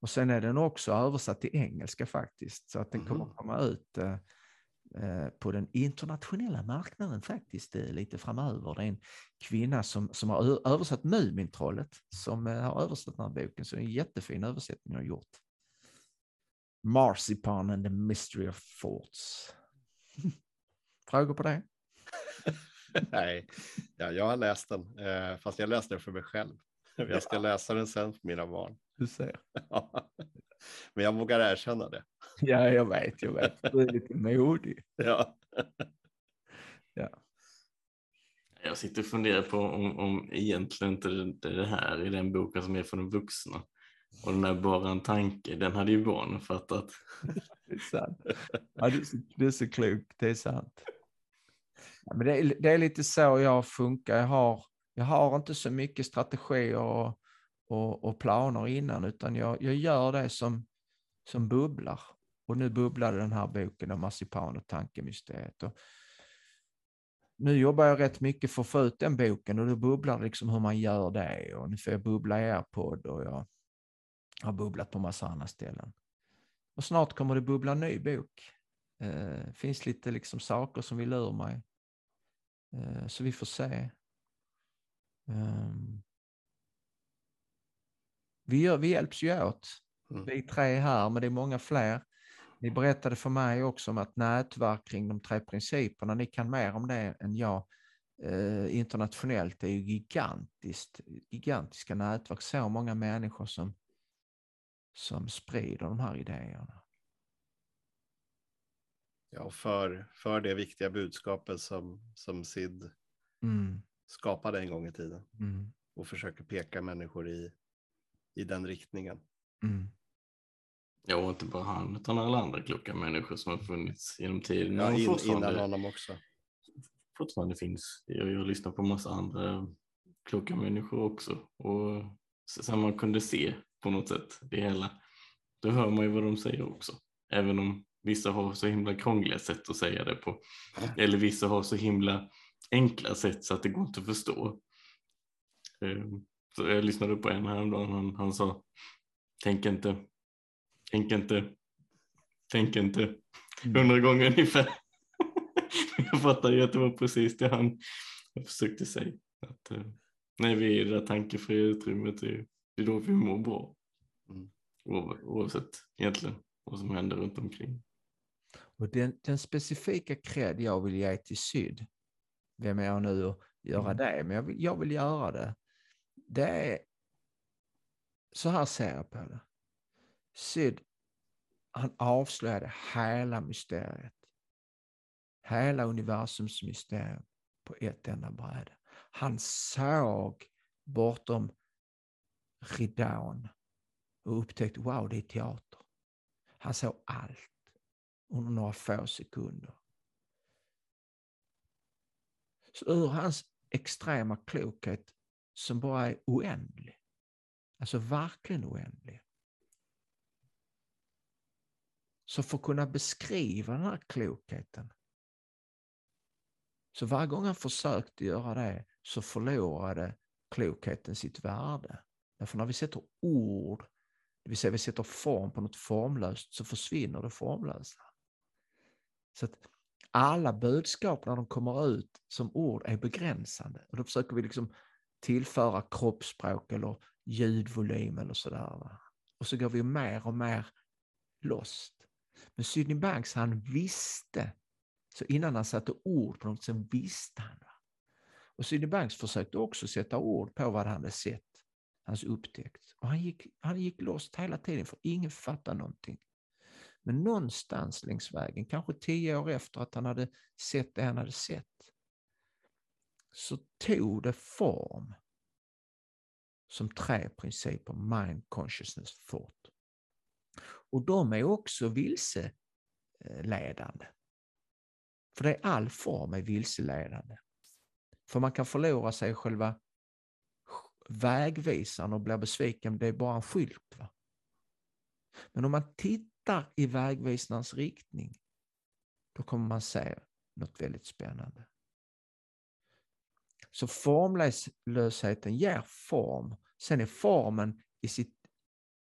Och sen är den också översatt till engelska faktiskt, så att den kommer mm. komma ut eh, på den internationella marknaden faktiskt eh, lite framöver. Det är en kvinna som, som har översatt Mumintrollet som eh, har översatt den här boken, så det är en jättefin översättning har gjort. Marzipan and the Mystery of Thoughts. Frågor på det? Nej, ja, jag har läst den, eh, fast jag läste den för mig själv. Jag ska läsa den sen för mina barn. Du ser. Men jag vågar erkänna det. Ja, jag vet, jag vet. Du är lite modig. Ja. ja. Jag sitter och funderar på om, om egentligen inte det, det här är den boken som är för de vuxna. Och den är bara en tanke, den hade ju barnen fattat. det är sant. Ja, du, är så, du är så klok, det är sant. Ja, men det, är, det är lite så jag funkar. Jag har, jag har inte så mycket strategier och, och, och planer innan, utan jag, jag gör det som, som bubblar. Och nu bubblade den här boken om marsipan och tankemysteriet. Och nu jobbar jag rätt mycket för att få ut den boken och då bubblar det liksom hur man gör det. Och nu får jag bubbla i er podd och jag har bubblat på massa andra ställen. Och snart kommer det bubbla en ny bok. Eh, det eh, finns lite liksom saker som vill ur mig. Eh, så vi får se. Um, vi, gör, vi hjälps ju åt. Mm. Vi tre här, men det är många fler. Ni berättade för mig också om att nätverk kring de tre principerna, ni kan mer om det än jag. Eh, internationellt är ju gigantiskt, gigantiska nätverk, så många människor som, som sprider de här idéerna. Ja, för, för det viktiga budskapet som, som Sid mm. skapade en gång i tiden. Mm. Och försöker peka människor i, i den riktningen. Mm. Ja, och inte bara han, utan alla andra kloka människor som har funnits genom tiden. Ja, in, innan honom också. Fortfarande finns. Jag, jag lyssnar på massa andra kloka människor också. Och så man kunde se på något sätt det hela. Då hör man ju vad de säger också. Även om vissa har så himla krångliga sätt att säga det på. Eller vissa har så himla enkla sätt så att det går inte att förstå. Ehm, jag lyssnade på en häromdagen, han, han sa tänk inte, tänk inte, tänk inte, mm. hundra gånger ungefär. jag fattade ju att det var precis det han försökte säga. Att, eh, när vi är i det där tankefria utrymmet, det är då vi mår bra. Mm. Oavsett egentligen vad som händer runt omkring. Och den, den specifika cred jag vill ge till Syd, vem är jag nu att göra mm. det, men jag vill, jag vill göra det, det är, så här ser jag på det. Sid han avslöjade hela mysteriet. Hela universums mysterium på ett enda bräde. Han såg bortom ridån och upptäckte, wow, det är teater. Han såg allt under några få sekunder. Så ur hans extrema klokhet som bara är oändlig, alltså verkligen oändlig, så för att kunna beskriva den här klokheten, så varje gång han försökte göra det så förlorade klokheten sitt värde. Därför när vi sätter ord, det vill säga vi sätter form på något formlöst, så försvinner det formlösa. Så att alla budskap när de kommer ut som ord är begränsande. Och då försöker vi liksom tillföra kroppsspråk eller ljudvolym eller sådär. Och så går vi mer och mer lost. Men Sydney Banks han visste, så innan han satte ord på något så visste han. Och Sydney Banks försökte också sätta ord på vad han hade sett, hans upptäckt. Och han gick, han gick lost hela tiden för ingen fattade någonting. Men någonstans längs vägen, kanske tio år efter att han hade sett det han hade sett, så tog det form som tre principer, mind, consciousness, thought. Och de är också vilseledande. För det är all form är vilseledande. För man kan förlora sig i själva vägvisaren och bli besviken, det är bara en skylt. Va? Men om man tittar i vägvisarens riktning, då kommer man se något väldigt spännande. Så formlösheten ger form. Sen är formen i, sitt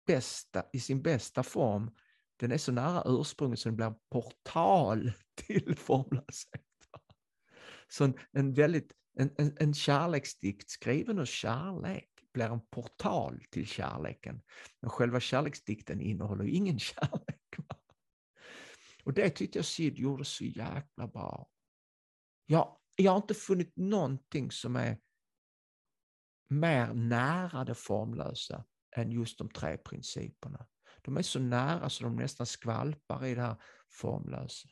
bästa, i sin bästa form den är så nära ursprunget så den blir en portal till formlöshet. Så en, en väldigt, en, en, en kärleksdikt skriven ur kärlek blir en portal till kärleken. Men själva kärleksdikten innehåller ingen kärlek. Och det tyckte jag Sid gjorde så jäkla bra. Jag, jag har inte funnit någonting som är mer nära det formlösa än just de tre principerna. De är så nära så de nästan skvalpar i det här formlösa.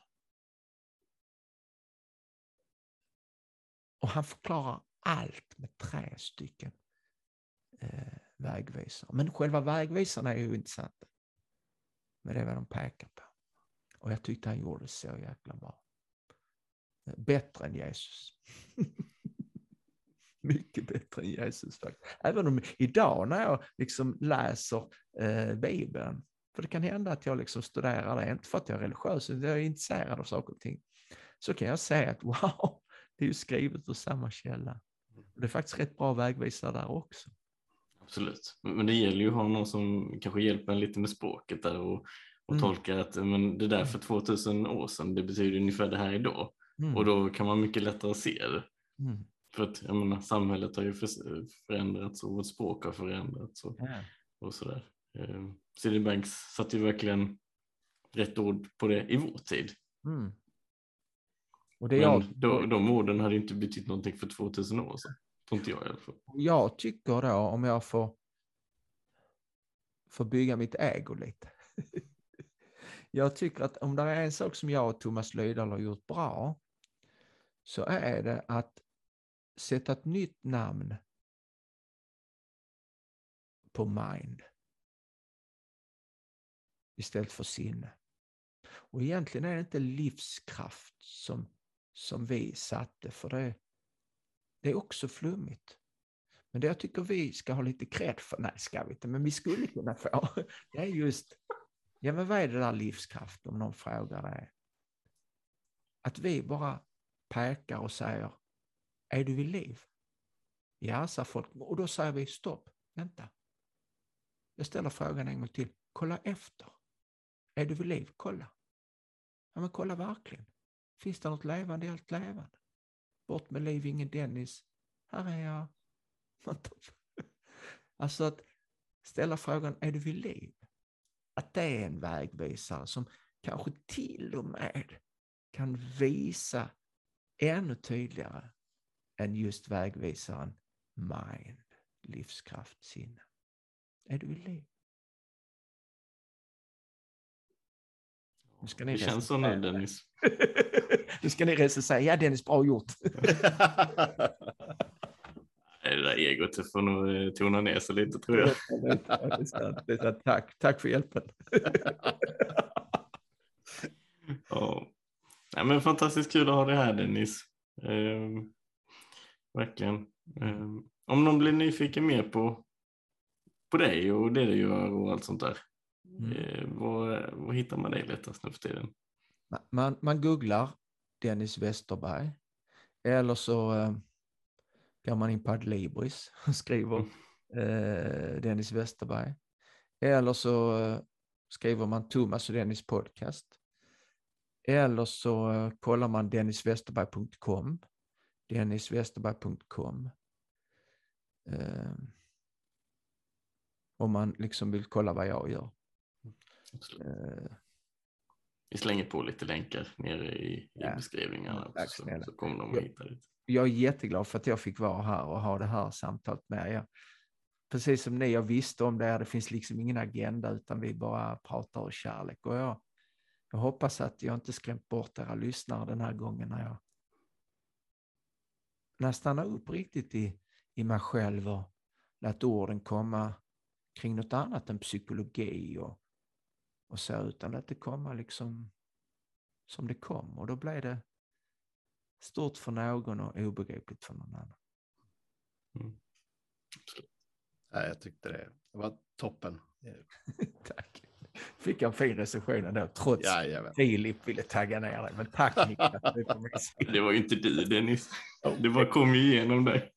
Och han förklarar allt med tre stycken eh, vägvisare. Men själva vägvisarna är ju intressanta. Men det är vad de pekar på. Och jag tyckte han gjorde det så jäkla bra. Bättre än Jesus. Mycket bättre än Jesus faktiskt. Även om idag när jag liksom läser eh, Bibeln, för det kan hända att jag liksom studerar det, inte för att jag är religiös, utan jag är intresserad av saker och ting, så kan jag säga att wow, det är ju skrivet ur samma källa. Och det är faktiskt rätt bra vägvisare där också. Absolut, men det gäller ju att ha någon som kanske hjälper en lite med språket där och, och mm. tolkar att men det där för 2000 år sedan, det betyder ungefär det här idag. Mm. Och då kan man mycket lättare se det. Mm. För att jag menar, samhället har ju förändrats och vårt språk har förändrats och, ja. och sådär. Eh, CD Banks satte ju verkligen rätt ord på det i vår tid. Mm. Och det Men jag... då, de orden hade inte betytt någonting för 2000 år sedan. Tror inte jag i alla fall. Jag tycker då, om jag får, får bygga mitt ägo lite. jag tycker att om det är en sak som jag och Thomas Lydahl har gjort bra så är det att sätta ett nytt namn på mind istället för sinne. Och egentligen är det inte livskraft som, som vi satte, för det, det är också flummigt. Men det jag tycker vi ska ha lite cred för, nej ska vi inte, men vi skulle kunna få, det är just, ja men vad är det där livskraft om någon frågar det? Att vi bara pekar och säger, är du vid liv? Ja, sa folk, och då säger vi stopp, vänta. Jag ställer frågan en gång till, kolla efter. Är du vid liv? Kolla. Ja, men kolla verkligen. Finns det något levande i allt levande? Bort med liv, ingen Dennis. Här är jag. Alltså att ställa frågan, är du vid liv? Att det är en vägvisare som kanske till och med kan visa ännu tydligare än just vägvisaren mind, livskraft, sinne. Är du vid liv? Nu ska ni det känns så nu Dennis. nu ska ni recensera. Ja Dennis, bra gjort. det där egot får nog eh, tona ner sig lite tror jag. det är tack, tack för hjälpen. ja. Ja, men fantastiskt kul att ha dig här Dennis. Um, verkligen. Um, om någon blir nyfiken mer på, på dig och det du gör och allt sånt där. Mm. Eh, var, var hittar man dig lättast nu för tiden? Man, man googlar Dennis Westerberg eller så eh, går man in på Adlibris och skriver mm. eh, Dennis Westerberg. Eller så eh, skriver man Thomas och Dennis podcast. Eller så eh, kollar man denniswesterberg.com. Denniswesterberg.com. Eh, om man liksom vill kolla vad jag gör. Eh, Vi slänger på lite länkar nere i, i ja, beskrivningarna också, så, så kommer de att hitta det. Jag är jätteglad för att jag fick vara här och ha det här samtalet med er. Precis som ni, jag visste om det, det finns liksom ingen agenda utan vi bara pratar om kärlek. Och jag, jag hoppas att jag inte skrämt bort era lyssnare den här gången när jag, när jag stannar upp riktigt i, i mig själv och lät orden komma kring något annat än psykologi och och så, utan att det komma liksom som det kom. Och då blev det stort för någon och obegripligt för någon annan. Mm. Ja, jag tyckte det, det var toppen. tack. Fick jag en fin recension ändå, trots ja, Filip ville tagga ner dig. Men tack Niklas. det var ju inte du Dennis. Det bara kom igenom dig.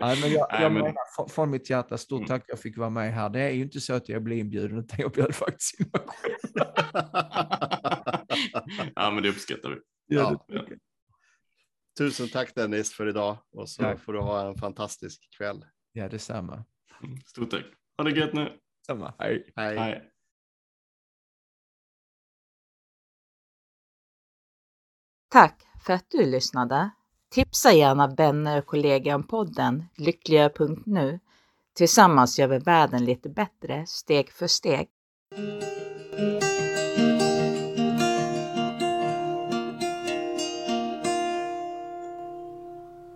Nej, men jag, Nej, jag men- menar från, mitt hjärta, stort Mm. tack jag fick vara med här. Det är ju inte så att jag blir inbjuden, utan jag bjöd faktiskt in mig själv. ja, men det uppskattar vi. Ja. jag. Tusen tack Dennis för idag och så Tack. får du ha en fantastisk kväll. ja, detsamma. Mm, Stort tack. Ha det gött nu. Samma. Hej. Hej. Hej. Tack för att du lyssnade. Tipsa gärna vänner och kollegor om podden lyckligare.nu. Tillsammans gör vi världen lite bättre steg för steg.